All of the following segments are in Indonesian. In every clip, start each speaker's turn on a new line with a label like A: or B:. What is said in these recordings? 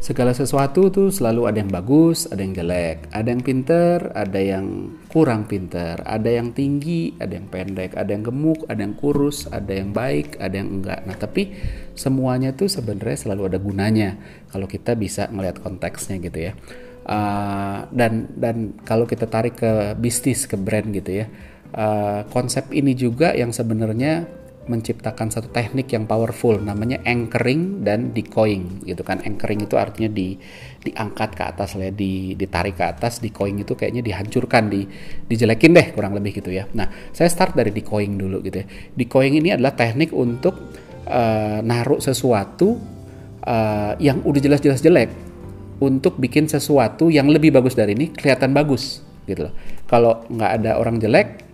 A: Segala sesuatu tuh selalu ada yang bagus, ada yang jelek, ada yang pinter, ada yang kurang pinter, ada yang tinggi, ada yang pendek, ada yang gemuk, ada yang kurus, ada yang baik, ada yang enggak. Nah tapi semuanya tuh sebenarnya selalu ada gunanya kalau kita bisa ngelihat konteksnya gitu ya. Uh, dan dan kalau kita tarik ke bisnis ke brand gitu ya, uh, konsep ini juga yang sebenarnya menciptakan satu teknik yang powerful namanya anchoring dan decoying gitu kan. Anchoring itu artinya di diangkat ke atas lah ya, di ditarik ke atas decoying itu kayaknya dihancurkan di dijelekin deh kurang lebih gitu ya. Nah saya start dari decoying dulu gitu ya. Decoying ini adalah teknik untuk uh, naruh sesuatu uh, yang udah jelas-jelas jelek untuk bikin sesuatu yang lebih bagus dari ini kelihatan bagus gitu loh. Kalau nggak ada orang jelek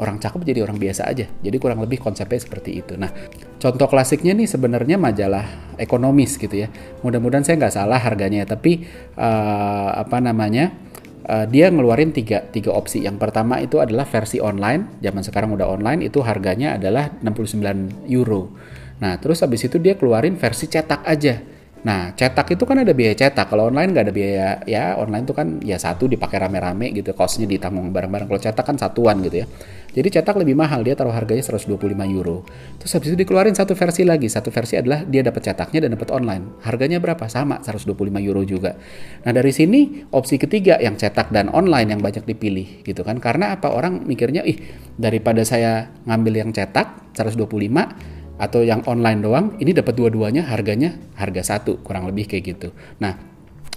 A: orang cakep jadi orang biasa aja. Jadi kurang lebih konsepnya seperti itu. Nah, contoh klasiknya nih sebenarnya majalah ekonomis gitu ya. Mudah-mudahan saya nggak salah harganya, tapi uh, apa namanya? Uh, dia ngeluarin tiga, tiga opsi. Yang pertama itu adalah versi online. Zaman sekarang udah online, itu harganya adalah 69 euro. Nah, terus habis itu dia keluarin versi cetak aja Nah, cetak itu kan ada biaya cetak. Kalau online nggak ada biaya, ya online itu kan ya satu dipakai rame-rame gitu, costnya ditanggung bareng-bareng. Kalau cetak kan satuan gitu ya. Jadi cetak lebih mahal, dia taruh harganya 125 euro. Terus habis itu dikeluarin satu versi lagi. Satu versi adalah dia dapat cetaknya dan dapat online. Harganya berapa? Sama, 125 euro juga. Nah, dari sini opsi ketiga yang cetak dan online yang banyak dipilih gitu kan. Karena apa? Orang mikirnya, ih daripada saya ngambil yang cetak 125 atau yang online doang ini dapat dua-duanya harganya harga satu kurang lebih kayak gitu. Nah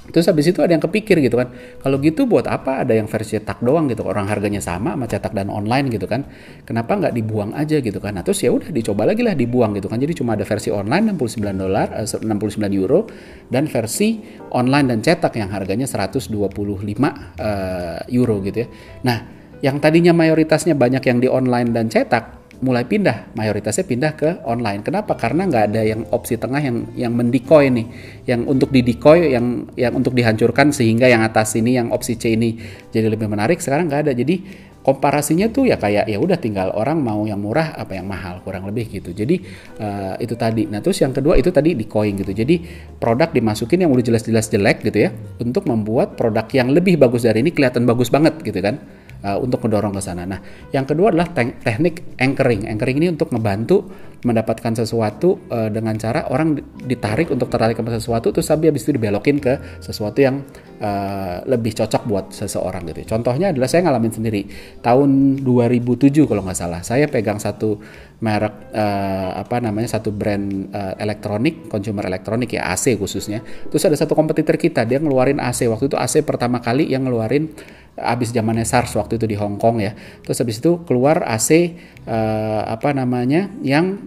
A: terus habis itu ada yang kepikir gitu kan kalau gitu buat apa ada yang versi cetak doang gitu orang harganya sama sama cetak dan online gitu kan kenapa nggak dibuang aja gitu kan? Nah terus ya udah dicoba lagi lah dibuang gitu kan jadi cuma ada versi online 69 dolar 69 eh, euro dan versi online dan cetak yang harganya 125 uh, eh, euro gitu ya. Nah yang tadinya mayoritasnya banyak yang di online dan cetak mulai pindah mayoritasnya pindah ke online. Kenapa? Karena nggak ada yang opsi tengah yang yang mendikoy nih yang untuk didikoy yang yang untuk dihancurkan sehingga yang atas ini yang opsi C ini jadi lebih menarik sekarang nggak ada. Jadi komparasinya tuh ya kayak ya udah tinggal orang mau yang murah apa yang mahal kurang lebih gitu. Jadi uh, itu tadi. Nah terus yang kedua itu tadi di coin gitu. Jadi produk dimasukin yang udah jelas-jelas jelek gitu ya untuk membuat produk yang lebih bagus dari ini kelihatan bagus banget gitu kan uh, untuk mendorong ke sana. Nah, yang kedua adalah te teknik anchoring. Anchoring ini untuk membantu mendapatkan sesuatu uh, dengan cara orang ditarik untuk tertarik ke sesuatu terus tapi habis itu dibelokin ke sesuatu yang uh, lebih cocok buat seseorang gitu. Contohnya adalah saya ngalamin sendiri tahun 2007 kalau nggak salah. Saya pegang satu merek uh, apa namanya satu brand uh, elektronik, consumer elektronik ya AC khususnya. Terus ada satu kompetitor kita dia ngeluarin AC waktu itu AC pertama kali yang ngeluarin abis zamannya SARS waktu itu di Hong Kong ya. Terus habis itu keluar AC uh, eh, apa namanya yang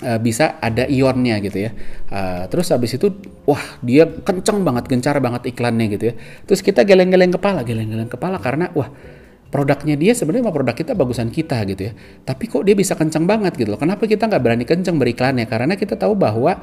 A: uh, bisa ada ionnya gitu ya. Uh, terus habis itu wah dia kenceng banget, gencar banget iklannya gitu ya. Terus kita geleng-geleng kepala, geleng-geleng kepala karena wah produknya dia sebenarnya mau produk kita bagusan kita gitu ya. Tapi kok dia bisa kenceng banget gitu loh. Kenapa kita nggak berani kenceng beriklannya? Karena kita tahu bahwa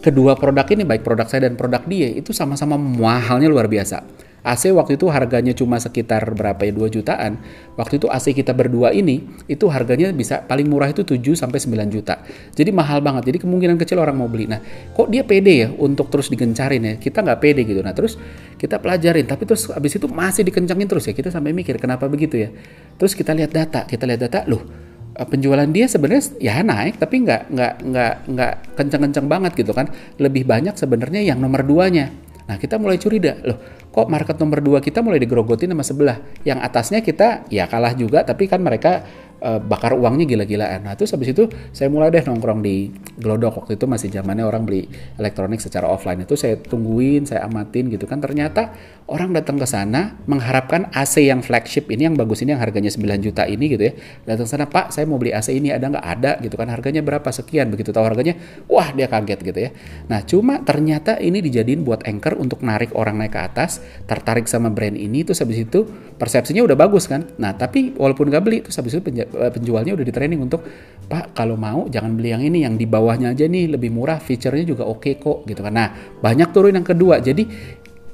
A: kedua produk ini baik produk saya dan produk dia itu sama-sama mahalnya luar biasa. AC waktu itu harganya cuma sekitar berapa ya 2 jutaan. Waktu itu AC kita berdua ini itu harganya bisa paling murah itu 7 sampai 9 juta. Jadi mahal banget. Jadi kemungkinan kecil orang mau beli. Nah, kok dia pede ya untuk terus digencarin ya? Kita nggak pede gitu. Nah, terus kita pelajarin, tapi terus abis itu masih dikencangin terus ya. Kita sampai mikir kenapa begitu ya. Terus kita lihat data, kita lihat data, loh penjualan dia sebenarnya ya naik tapi nggak nggak nggak nggak kencang-kencang banget gitu kan lebih banyak sebenarnya yang nomor duanya nah kita mulai curiga loh kok market nomor dua kita mulai digerogotin sama sebelah. Yang atasnya kita ya kalah juga, tapi kan mereka uh, bakar uangnya gila-gilaan. Nah terus habis itu saya mulai deh nongkrong di Glodok. Waktu itu masih zamannya orang beli elektronik secara offline. Itu saya tungguin, saya amatin gitu kan. Ternyata orang datang ke sana mengharapkan AC yang flagship ini yang bagus ini yang harganya 9 juta ini gitu ya. Datang sana Pak saya mau beli AC ini ada nggak? Ada gitu kan. Harganya berapa? Sekian. Begitu tahu harganya wah dia kaget gitu ya. Nah cuma ternyata ini dijadiin buat anchor untuk narik orang naik ke atas tertarik sama brand ini terus habis itu persepsinya udah bagus kan? Nah tapi walaupun nggak beli terus habis itu Eh, penjualnya udah di training untuk Pak kalau mau jangan beli yang ini yang di bawahnya aja nih lebih murah fiturnya juga oke okay kok gitu kan. Nah banyak turun yang kedua. Jadi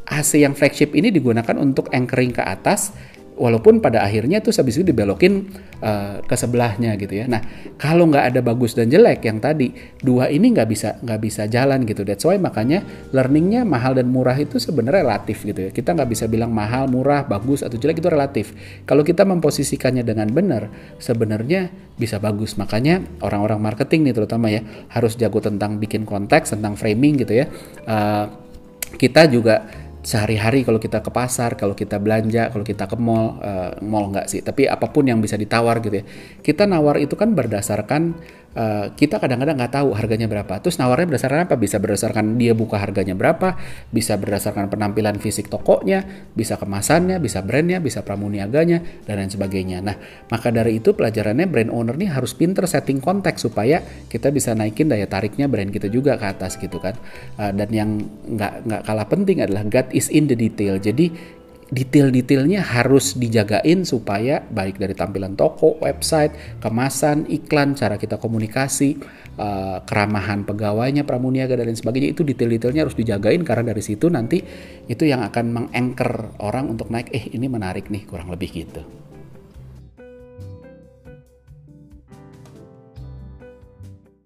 A: AC yang flagship ini digunakan untuk anchoring ke atas walaupun pada akhirnya tuh habis itu dibelokin uh, ke sebelahnya gitu ya. Nah kalau nggak ada bagus dan jelek yang tadi dua ini nggak bisa nggak bisa jalan gitu. That's why makanya learningnya mahal dan murah itu sebenarnya relatif gitu ya. Kita nggak bisa bilang mahal, murah, bagus atau jelek itu relatif. Kalau kita memposisikannya dengan benar, sebenarnya bisa bagus. Makanya orang-orang marketing nih terutama ya harus jago tentang bikin konteks, tentang framing gitu ya. Uh, kita juga sehari-hari kalau kita ke pasar, kalau kita belanja, kalau kita ke mall, uh, mall enggak sih, tapi apa pun yang bisa ditawar gitu ya. Kita nawar itu kan berdasarkan uh, kita kadang-kadang nggak tahu harganya berapa. Terus nawarnya berdasarkan apa? Bisa berdasarkan dia buka harganya berapa, bisa berdasarkan penampilan fisik tokonya, bisa kemasannya, bisa brandnya, bisa pramuniaganya, dan lain sebagainya. Nah, maka dari itu pelajarannya brand owner nih harus pinter setting konteks supaya kita bisa naikin daya tariknya brand kita juga ke atas gitu kan. Uh, dan yang nggak nggak kalah penting adalah God is in the detail. Jadi detail-detailnya harus dijagain supaya baik dari tampilan toko, website, kemasan, iklan, cara kita komunikasi, uh, keramahan pegawainya, pramuniaga dan lain sebagainya itu detail-detailnya harus dijagain karena dari situ nanti itu yang akan mengangker orang untuk naik eh ini menarik nih kurang lebih gitu.